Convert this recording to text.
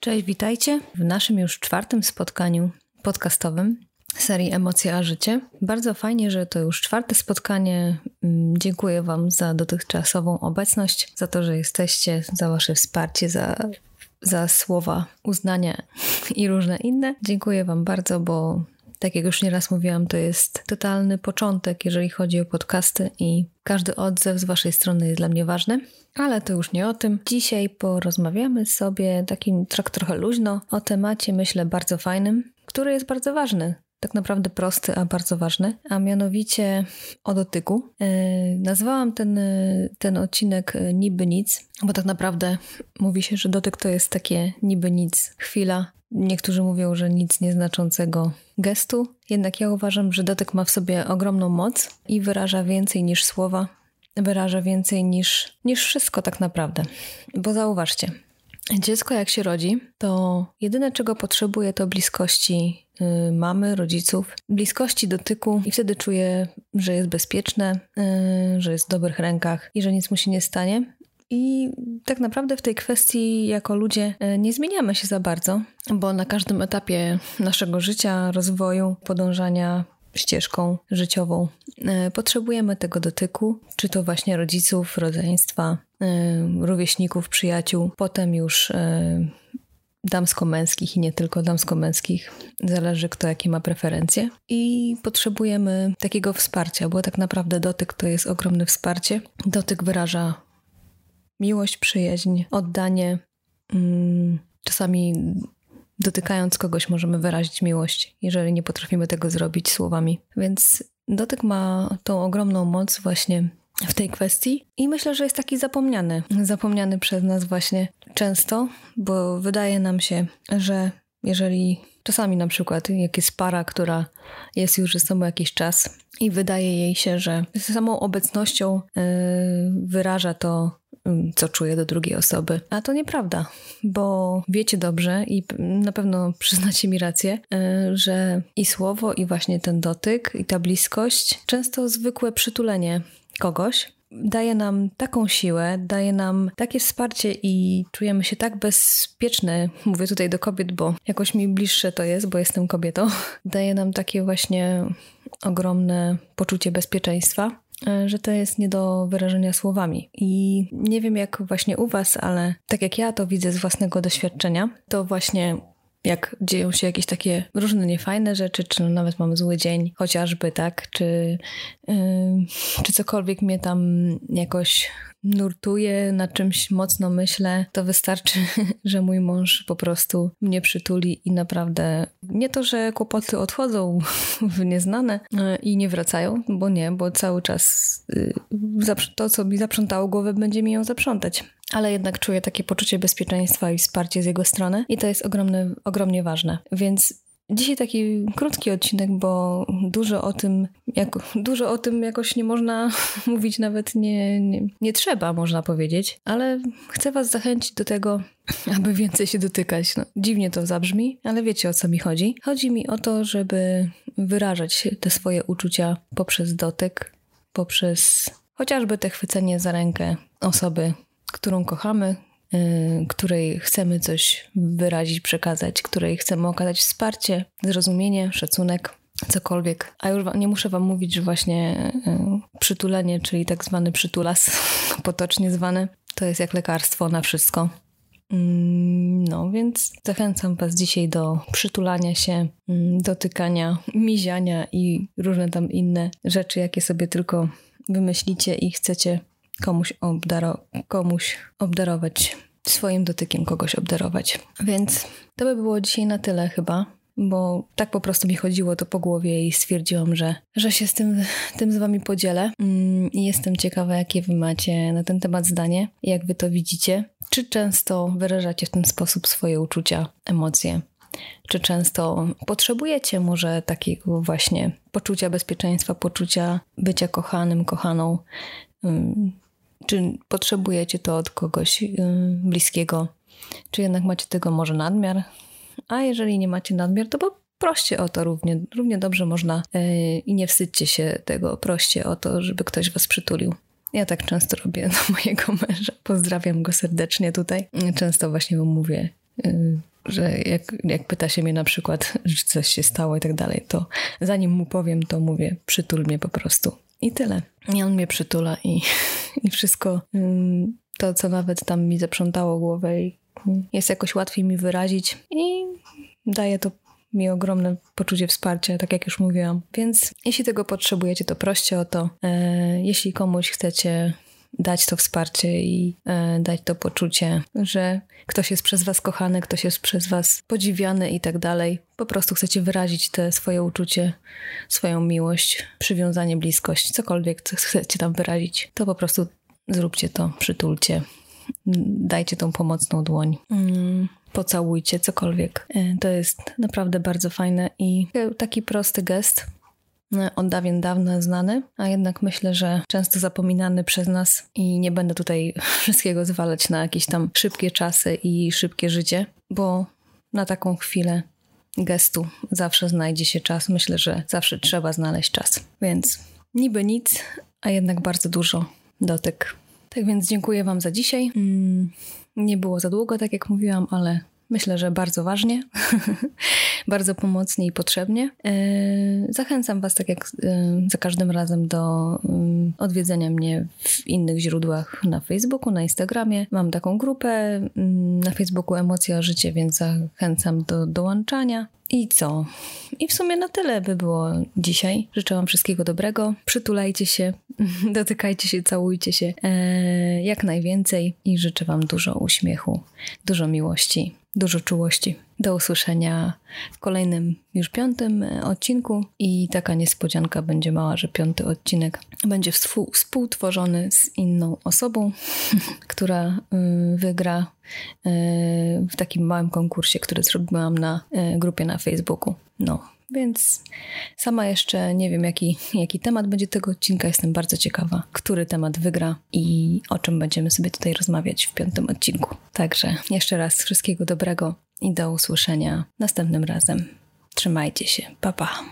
Cześć, witajcie w naszym już czwartym spotkaniu podcastowym serii Emocje a Życie. Bardzo fajnie, że to już czwarte spotkanie. Mm, dziękuję Wam za dotychczasową obecność, za to, że jesteście, za Wasze wsparcie, za, za słowa uznania i różne inne. Dziękuję Wam bardzo, bo tak jak już nieraz mówiłam, to jest totalny początek, jeżeli chodzi o podcasty i każdy odzew z Waszej strony jest dla mnie ważny. Ale to już nie o tym. Dzisiaj porozmawiamy sobie takim tak trochę luźno o temacie, myślę, bardzo fajnym, który jest bardzo ważny tak naprawdę prosty, a bardzo ważny, a mianowicie o dotyku. Yy, nazwałam ten, ten odcinek niby nic, bo tak naprawdę mówi się, że dotyk to jest takie niby nic, chwila. Niektórzy mówią, że nic nieznaczącego gestu, jednak ja uważam, że dotyk ma w sobie ogromną moc i wyraża więcej niż słowa, wyraża więcej niż, niż wszystko tak naprawdę. Bo zauważcie, dziecko jak się rodzi, to jedyne czego potrzebuje to bliskości y, mamy, rodziców, bliskości dotyku i wtedy czuje, że jest bezpieczne, y, że jest w dobrych rękach i że nic mu się nie stanie. I tak naprawdę w tej kwestii, jako ludzie, y, nie zmieniamy się za bardzo, bo na każdym etapie naszego życia, rozwoju, podążania ścieżką życiową. E, potrzebujemy tego dotyku, czy to właśnie rodziców, rodzeństwa, e, rówieśników, przyjaciół, potem już e, damsko-męskich i nie tylko damsko-męskich, zależy kto jakie ma preferencje. I potrzebujemy takiego wsparcia, bo tak naprawdę dotyk to jest ogromne wsparcie. Dotyk wyraża miłość, przyjaźń, oddanie. Mm, czasami dotykając kogoś możemy wyrazić miłość, jeżeli nie potrafimy tego zrobić słowami. Więc dotyk ma tą ogromną moc właśnie w tej kwestii i myślę, że jest taki zapomniany. Zapomniany przez nas właśnie często, bo wydaje nam się, że jeżeli czasami na przykład jak jest para, która jest już ze sobą jakiś czas i wydaje jej się, że samą obecnością yy, wyraża to co czuję do drugiej osoby. A to nieprawda, bo wiecie dobrze i na pewno przyznacie mi rację, y, że i słowo, i właśnie ten dotyk, i ta bliskość, często zwykłe przytulenie kogoś daje nam taką siłę, daje nam takie wsparcie i czujemy się tak bezpieczne. Mówię tutaj do kobiet, bo jakoś mi bliższe to jest, bo jestem kobietą. Daje nam takie właśnie ogromne poczucie bezpieczeństwa E, że to jest nie do wyrażenia słowami. I nie wiem jak właśnie u Was, ale tak jak ja to widzę z własnego doświadczenia, to właśnie jak dzieją się jakieś takie różne niefajne rzeczy, czy nawet mamy zły dzień, chociażby, tak, czy, yy, czy cokolwiek mnie tam jakoś nurtuję, na czymś mocno myślę, to wystarczy, że mój mąż po prostu mnie przytuli i naprawdę nie to, że kłopoty odchodzą w nieznane e, i nie wracają, bo nie, bo cały czas y, to, co mi zaprzątało głowę, będzie mi ją zaprzątać. Ale jednak czuję takie poczucie bezpieczeństwa i wsparcie z jego strony i to jest ogromne, ogromnie ważne. Więc Dzisiaj taki krótki odcinek, bo dużo o tym, jak, dużo o tym jakoś nie można mówić, nawet nie, nie, nie trzeba, można powiedzieć, ale chcę Was zachęcić do tego, aby więcej się dotykać. No, dziwnie to zabrzmi, ale wiecie o co mi chodzi. Chodzi mi o to, żeby wyrażać te swoje uczucia poprzez dotyk, poprzez chociażby te chwycenie za rękę osoby, którą kochamy, Y, której chcemy coś wyrazić, przekazać, której chcemy okazać wsparcie, zrozumienie, szacunek, cokolwiek. A już nie muszę Wam mówić, że właśnie y, przytulenie, czyli tak zwany przytulas, potocznie zwany, to jest jak lekarstwo na wszystko. Mm, no, więc zachęcam Was dzisiaj do przytulania się, mm, dotykania, miziania i różne tam inne rzeczy, jakie sobie tylko wymyślicie i chcecie komuś, obdaro- komuś obdarować, swoim dotykiem kogoś obdarować. Więc to by było dzisiaj na tyle chyba, bo tak po prostu mi chodziło to po głowie i stwierdziłam, że, że się z tym, tym z wami podzielę. Mm, jestem ciekawa, jakie wy macie na ten temat zdanie, jak wy to widzicie. Czy często wyrażacie w ten sposób swoje uczucia, emocje? Czy często potrzebujecie może takiego właśnie poczucia bezpieczeństwa, poczucia bycia kochanym, kochaną? Czy potrzebujecie to od kogoś y, bliskiego? Czy jednak macie tego może nadmiar? A jeżeli nie macie nadmiar, to proście o to równie, równie dobrze można y, i nie wstydźcie się tego, proście o to, żeby ktoś was przytulił. Ja tak często robię do mojego męża. Pozdrawiam go serdecznie tutaj. Często właśnie mu mówię, y, że jak, jak pyta się mnie na przykład, czy coś się stało i tak dalej, to zanim mu powiem, to mówię, przytul mnie po prostu. I tyle. I on mnie przytula i, i wszystko mm, to, co nawet tam mi zaprzątało głowę i jest jakoś łatwiej mi wyrazić i daje to mi ogromne poczucie wsparcia, tak jak już mówiłam. Więc jeśli tego potrzebujecie, to proście o to. E, jeśli komuś chcecie dać to wsparcie i e, dać to poczucie, że ktoś jest przez was kochany, ktoś jest przez was podziwiany i tak dalej. Po prostu chcecie wyrazić te swoje uczucie, swoją miłość, przywiązanie, bliskość, cokolwiek chcecie tam wyrazić, to po prostu zróbcie to, przytulcie, dajcie tą pomocną dłoń. Mm, pocałujcie, cokolwiek. E, to jest naprawdę bardzo fajne i taki prosty gest, od dawien dawna znany, a jednak myślę, że często zapominany przez nas i nie będę tutaj wszystkiego zwalać na jakieś tam szybkie czasy i szybkie życie, bo na taką chwilę gestu zawsze znajdzie się czas. Myślę, że zawsze trzeba znaleźć czas. Więc niby nic, a jednak bardzo dużo dotyk tak więc dziękuję Wam za dzisiaj. Mm, nie było za długo, tak jak mówiłam, ale myślę, że bardzo ważnie, bardzo pomocnie i potrzebnie. E, zachęcam Was, tak jak e, za każdym razem, do mm, odwiedzenia mnie w innych źródłach na Facebooku, na Instagramie. Mam taką grupę mm, na Facebooku Emocja Życie, więc zachęcam do dołączania. I co? I w sumie na tyle by było dzisiaj. Życzę Wam wszystkiego dobrego. Przytulajcie się, dotykajcie się, całujcie się e, jak najwięcej i życzę Wam dużo uśmiechu, dużo miłości, dużo czułości. Do usłyszenia w kolejnym już piątym e, odcinku i taka niespodzianka będzie mała, że piąty odcinek będzie współtworzony z inną osobą, która y, wygra y, w takim małym konkursie, który zrobiłam na y, grupie na Facebooku. No, więc sama jeszcze nie wiem, jaki, jaki temat będzie tego odcinka. Jestem bardzo ciekawa, który temat wygra i o czym będziemy sobie tutaj rozmawiać w piątym odcinku. Także jeszcze raz wszystkiego dobrego i do usłyszenia następnym razem. Trzymajcie się. Pa pa.